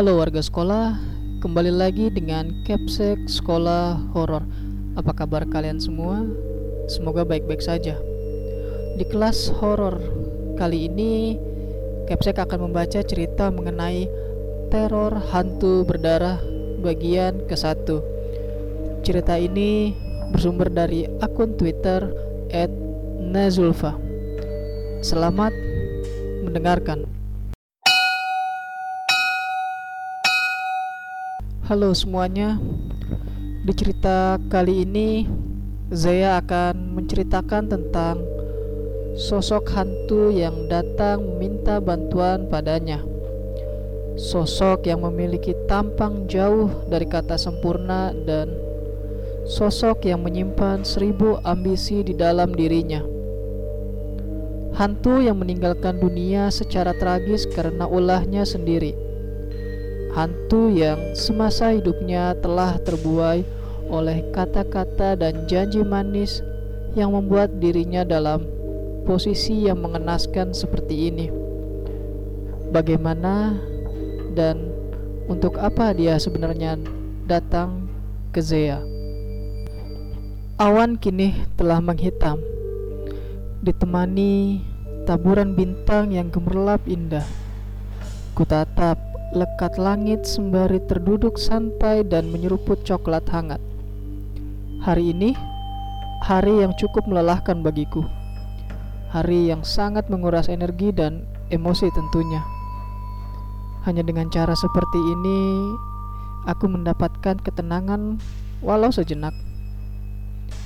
Halo warga sekolah, kembali lagi dengan Capsek Sekolah Horor. Apa kabar kalian semua? Semoga baik-baik saja. Di kelas horor kali ini, Capsek akan membaca cerita mengenai teror hantu berdarah bagian ke-1. Cerita ini bersumber dari akun Twitter @nazulfa. Selamat mendengarkan. Halo semuanya. Di cerita kali ini Zaya akan menceritakan tentang Sosok hantu yang datang meminta bantuan padanya. Sosok yang memiliki tampang jauh dari kata sempurna Dan sosok yang menyimpan seribu ambisi di dalam dirinya. Hantu yang meninggalkan dunia secara tragis karena ulahnya sendiri hantu yang semasa hidupnya telah terbuai oleh kata-kata dan janji manis yang membuat dirinya dalam posisi yang mengenaskan seperti ini. Bagaimana dan untuk apa dia sebenarnya datang ke Zea? Awan kini telah menghitam, ditemani taburan bintang yang gemerlap indah. Kutatap lekat langit sembari terduduk santai dan menyeruput coklat hangat. Hari ini, hari yang cukup melelahkan bagiku. Hari yang sangat menguras energi dan emosi tentunya. Hanya dengan cara seperti ini, aku mendapatkan ketenangan walau sejenak.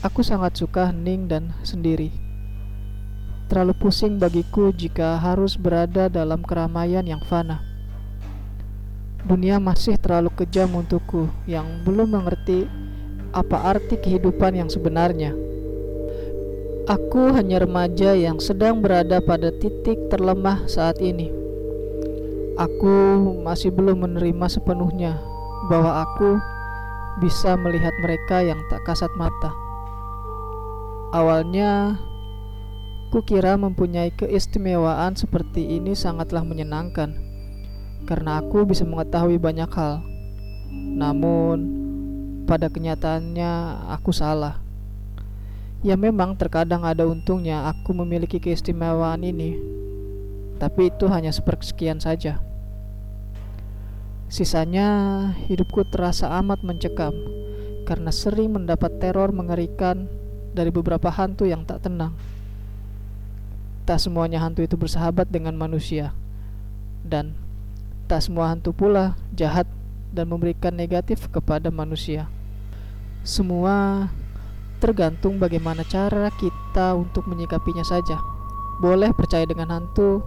Aku sangat suka hening dan sendiri. Terlalu pusing bagiku jika harus berada dalam keramaian yang fana. Dunia masih terlalu kejam untukku yang belum mengerti apa arti kehidupan yang sebenarnya. Aku hanya remaja yang sedang berada pada titik terlemah saat ini. Aku masih belum menerima sepenuhnya bahwa aku bisa melihat mereka yang tak kasat mata. Awalnya, kukira mempunyai keistimewaan seperti ini sangatlah menyenangkan karena aku bisa mengetahui banyak hal. Namun, pada kenyataannya aku salah. Ya memang terkadang ada untungnya aku memiliki keistimewaan ini, tapi itu hanya sepersekian saja. Sisanya, hidupku terasa amat mencekam karena sering mendapat teror mengerikan dari beberapa hantu yang tak tenang. Tak semuanya hantu itu bersahabat dengan manusia, dan Tak semua hantu pula jahat dan memberikan negatif kepada manusia. Semua tergantung bagaimana cara kita untuk menyikapinya saja. Boleh percaya dengan hantu,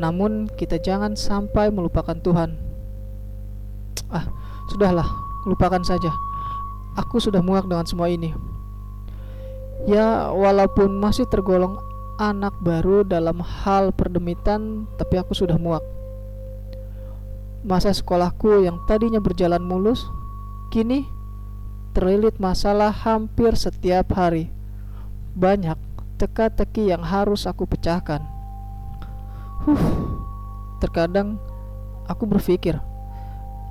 namun kita jangan sampai melupakan Tuhan. Ah, sudahlah, lupakan saja. Aku sudah muak dengan semua ini. Ya, walaupun masih tergolong anak baru dalam hal perdemitan, tapi aku sudah muak. Masa sekolahku yang tadinya berjalan mulus, kini terlilit masalah hampir setiap hari. Banyak teka-teki yang harus aku pecahkan. Huh, terkadang aku berpikir,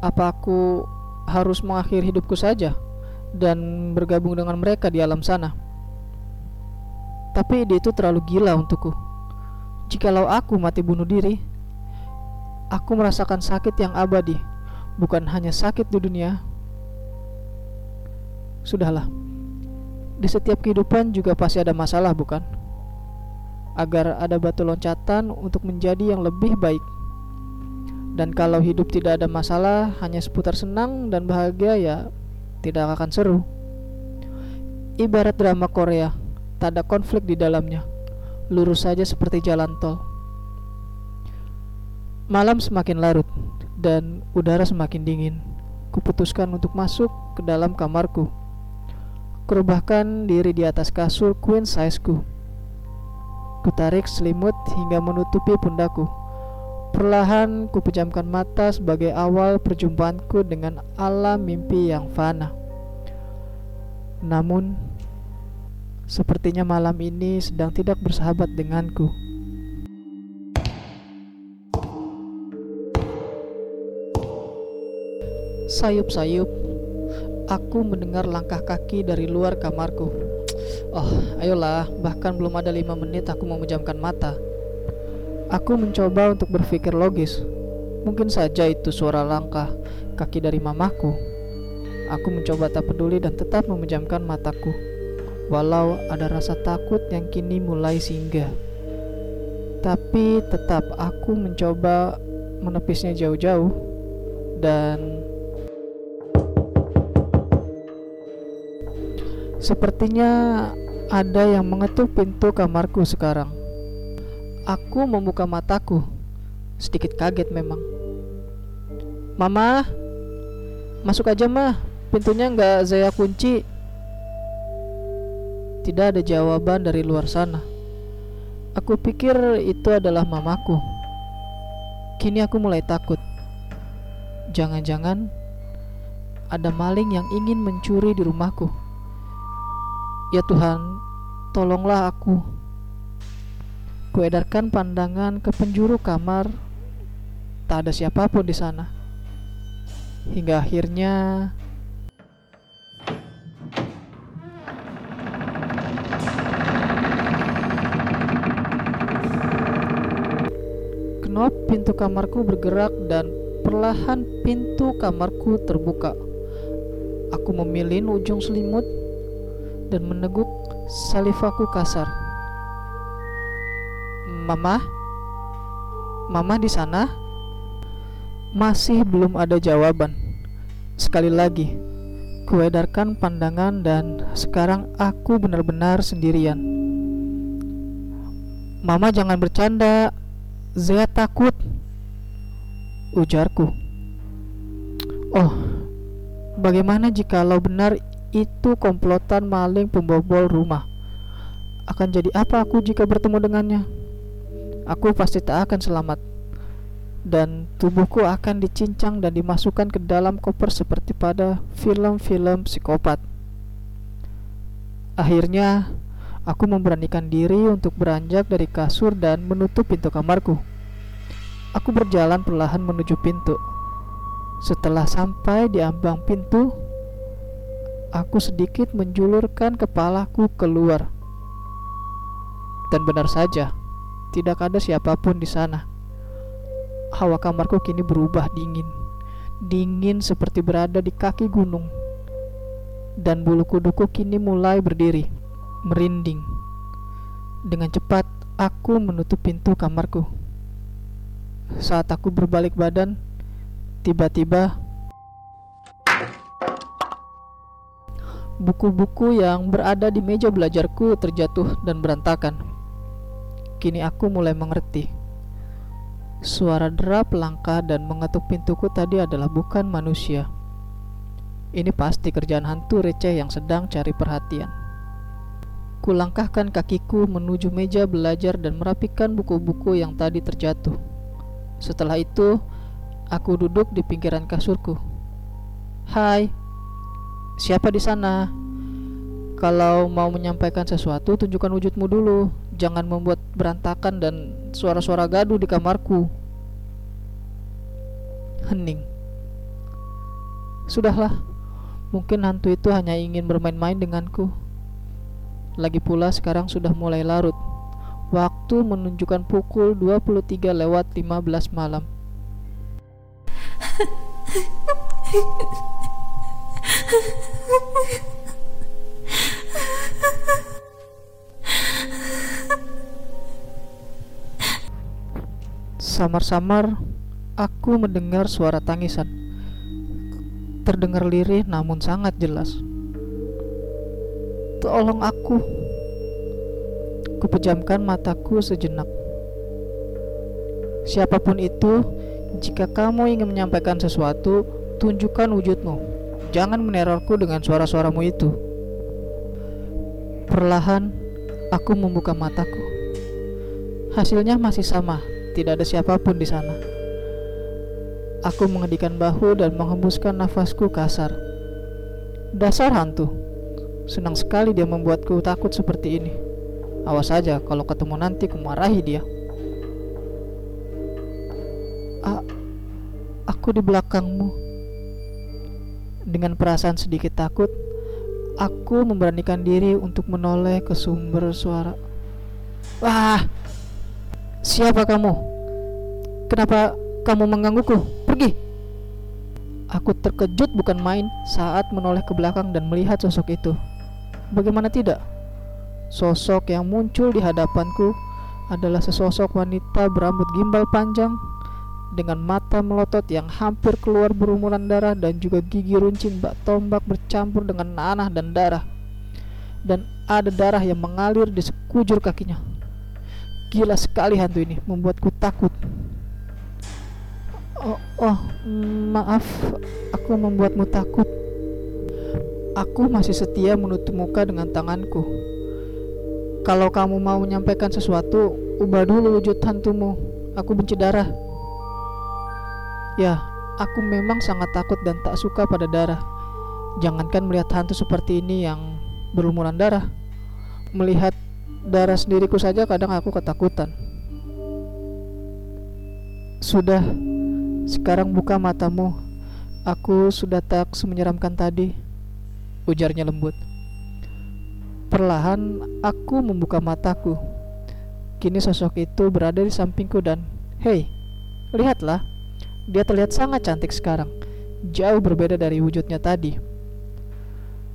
apa aku harus mengakhiri hidupku saja dan bergabung dengan mereka di alam sana? Tapi ide itu terlalu gila untukku. Jikalau aku mati bunuh diri, Aku merasakan sakit yang abadi, bukan hanya sakit di dunia. Sudahlah, di setiap kehidupan juga pasti ada masalah, bukan? Agar ada batu loncatan untuk menjadi yang lebih baik. Dan kalau hidup tidak ada masalah, hanya seputar senang dan bahagia, ya tidak akan seru. Ibarat drama Korea, tak ada konflik di dalamnya, lurus saja seperti jalan tol. Malam semakin larut dan udara semakin dingin. Kuputuskan untuk masuk ke dalam kamarku. Kerubahkan diri di atas kasur queen sizeku. Kutarik selimut hingga menutupi pundakku. Perlahan kupejamkan mata sebagai awal perjumpaanku dengan alam mimpi yang fana. Namun, sepertinya malam ini sedang tidak bersahabat denganku. Sayup-sayup, aku mendengar langkah kaki dari luar kamarku. Oh, ayolah, bahkan belum ada lima menit aku memejamkan mata. Aku mencoba untuk berpikir logis. Mungkin saja itu suara langkah kaki dari mamaku. Aku mencoba tak peduli dan tetap memejamkan mataku. Walau ada rasa takut yang kini mulai singgah. Tapi tetap aku mencoba menepisnya jauh-jauh dan sepertinya ada yang mengetuk pintu kamarku sekarang. Aku membuka mataku, sedikit kaget memang. Mama, masuk aja mah, pintunya nggak saya kunci. Tidak ada jawaban dari luar sana. Aku pikir itu adalah mamaku. Kini aku mulai takut. Jangan-jangan ada maling yang ingin mencuri di rumahku. Ya Tuhan, tolonglah aku. Kuedarkan pandangan ke penjuru kamar. Tak ada siapa pun di sana. Hingga akhirnya Knop pintu kamarku bergerak dan perlahan pintu kamarku terbuka. Aku memilih ujung selimut dan meneguk salivaku kasar. Mama? Mama di sana? Masih belum ada jawaban. Sekali lagi, kuedarkan pandangan dan sekarang aku benar-benar sendirian. Mama jangan bercanda, Zea takut Ujarku Oh Bagaimana jikalau benar itu komplotan maling pembobol rumah Akan jadi apa aku jika bertemu dengannya Aku pasti tak akan selamat Dan tubuhku akan dicincang dan dimasukkan ke dalam koper seperti pada film-film psikopat Akhirnya Aku memberanikan diri untuk beranjak dari kasur dan menutup pintu kamarku. Aku berjalan perlahan menuju pintu. Setelah sampai di ambang pintu, aku sedikit menjulurkan kepalaku keluar. Dan benar saja, tidak ada siapa pun di sana. Hawa kamarku kini berubah dingin. Dingin seperti berada di kaki gunung. Dan bulu kuduku kini mulai berdiri merinding. Dengan cepat, aku menutup pintu kamarku. Saat aku berbalik badan, tiba-tiba buku-buku yang berada di meja belajarku terjatuh dan berantakan. Kini aku mulai mengerti. Suara derap langkah dan mengetuk pintuku tadi adalah bukan manusia. Ini pasti kerjaan hantu receh yang sedang cari perhatian. Kulangkahkan kakiku menuju meja belajar dan merapikan buku-buku yang tadi terjatuh. Setelah itu, aku duduk di pinggiran kasurku. Hai, siapa di sana? Kalau mau menyampaikan sesuatu, tunjukkan wujudmu dulu. Jangan membuat berantakan dan suara-suara gaduh di kamarku. Hening. Sudahlah, mungkin hantu itu hanya ingin bermain-main denganku. Lagi pula sekarang sudah mulai larut. Waktu menunjukkan pukul 23 lewat 15 malam. Samar-samar aku mendengar suara tangisan. Terdengar lirih namun sangat jelas. Tolong aku. Kupejamkan mataku sejenak. Siapa pun itu, jika kamu ingin menyampaikan sesuatu, tunjukkan wujudmu. Jangan menerorku dengan suara-suaramu itu. Perlahan, aku membuka mataku. Hasilnya masih sama, tidak ada siapa pun di sana. Aku mengedikan bahu dan menghembuskan nafasku kasar. Dasar hantu. Senang sekali dia membuatku takut seperti ini. Awas saja kalau ketemu nanti kumarahi dia. A aku di belakangmu. Dengan perasaan sedikit takut, aku memberanikan diri untuk menoleh ke sumber suara. Wah, siapa kamu? Kenapa kamu menggangguku? Pergi! Aku terkejut bukan main saat menoleh ke belakang dan melihat sosok itu. Bagaimana tidak? Sosok yang muncul di hadapanku adalah sesosok wanita berambut gimbal panjang dengan mata melotot yang hampir keluar berumuran darah dan juga gigi runcing bak tombak bercampur dengan nanah dan darah. Dan ada darah yang mengalir di sekujur kakinya. Gila sekali hantu ini, membuatku takut. Oh, oh, maaf, aku membuatmu takut. Aku masih setia menutup muka dengan tanganku. Kalau kamu mau menyampaikan sesuatu, ubah dulu wujud hantumu. Aku benci darah. Ya, aku memang sangat takut dan tak suka pada darah. Jangankan melihat hantu seperti ini yang berlumuran darah. Melihat darah sendiriku saja kadang aku ketakutan. Sudah, sekarang buka matamu. Aku sudah tak semenyeramkan tadi. Ujarnya lembut. Perlahan aku membuka mataku. Kini sosok itu berada di sampingku dan, hei, lihatlah, dia terlihat sangat cantik sekarang, jauh berbeda dari wujudnya tadi.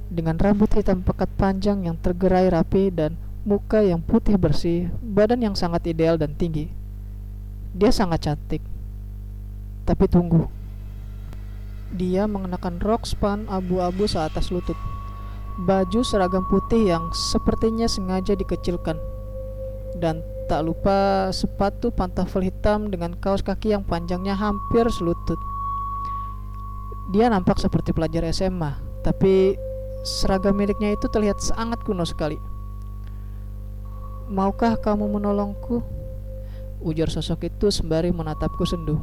Dengan rambut hitam pekat panjang yang tergerai rapi dan muka yang putih bersih, badan yang sangat ideal dan tinggi. Dia sangat cantik. Tapi tunggu. Dia mengenakan rok span abu-abu seatas lutut. Baju seragam putih yang sepertinya sengaja dikecilkan. Dan tak lupa sepatu pantofel hitam dengan kaos kaki yang panjangnya hampir selutut. Dia nampak seperti pelajar SMA, tapi seragam miliknya itu terlihat sangat kuno sekali. Maukah kamu menolongku? Ujar sosok itu sembari menatapku sendu.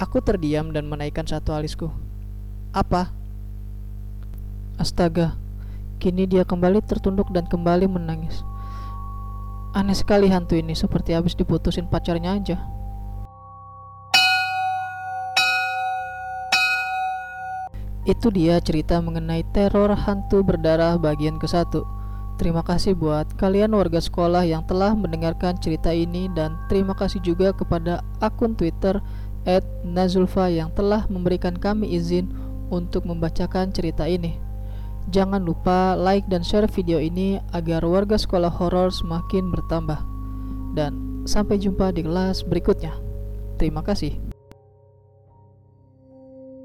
Aku terdiam dan menaikkan satu alisku. Apa? Astaga, kini dia kembali tertunduk dan kembali menangis. Aneh sekali hantu ini, seperti habis diputusin pacarnya aja. Itu dia cerita mengenai teror hantu berdarah bagian ke-1. Terima kasih buat kalian warga sekolah yang telah mendengarkan cerita ini dan terima kasih juga kepada akun Twitter Nazulfa yang telah memberikan kami izin untuk membacakan cerita ini. Jangan lupa like dan share video ini agar warga sekolah horor semakin bertambah. Dan sampai jumpa di kelas berikutnya. Terima kasih.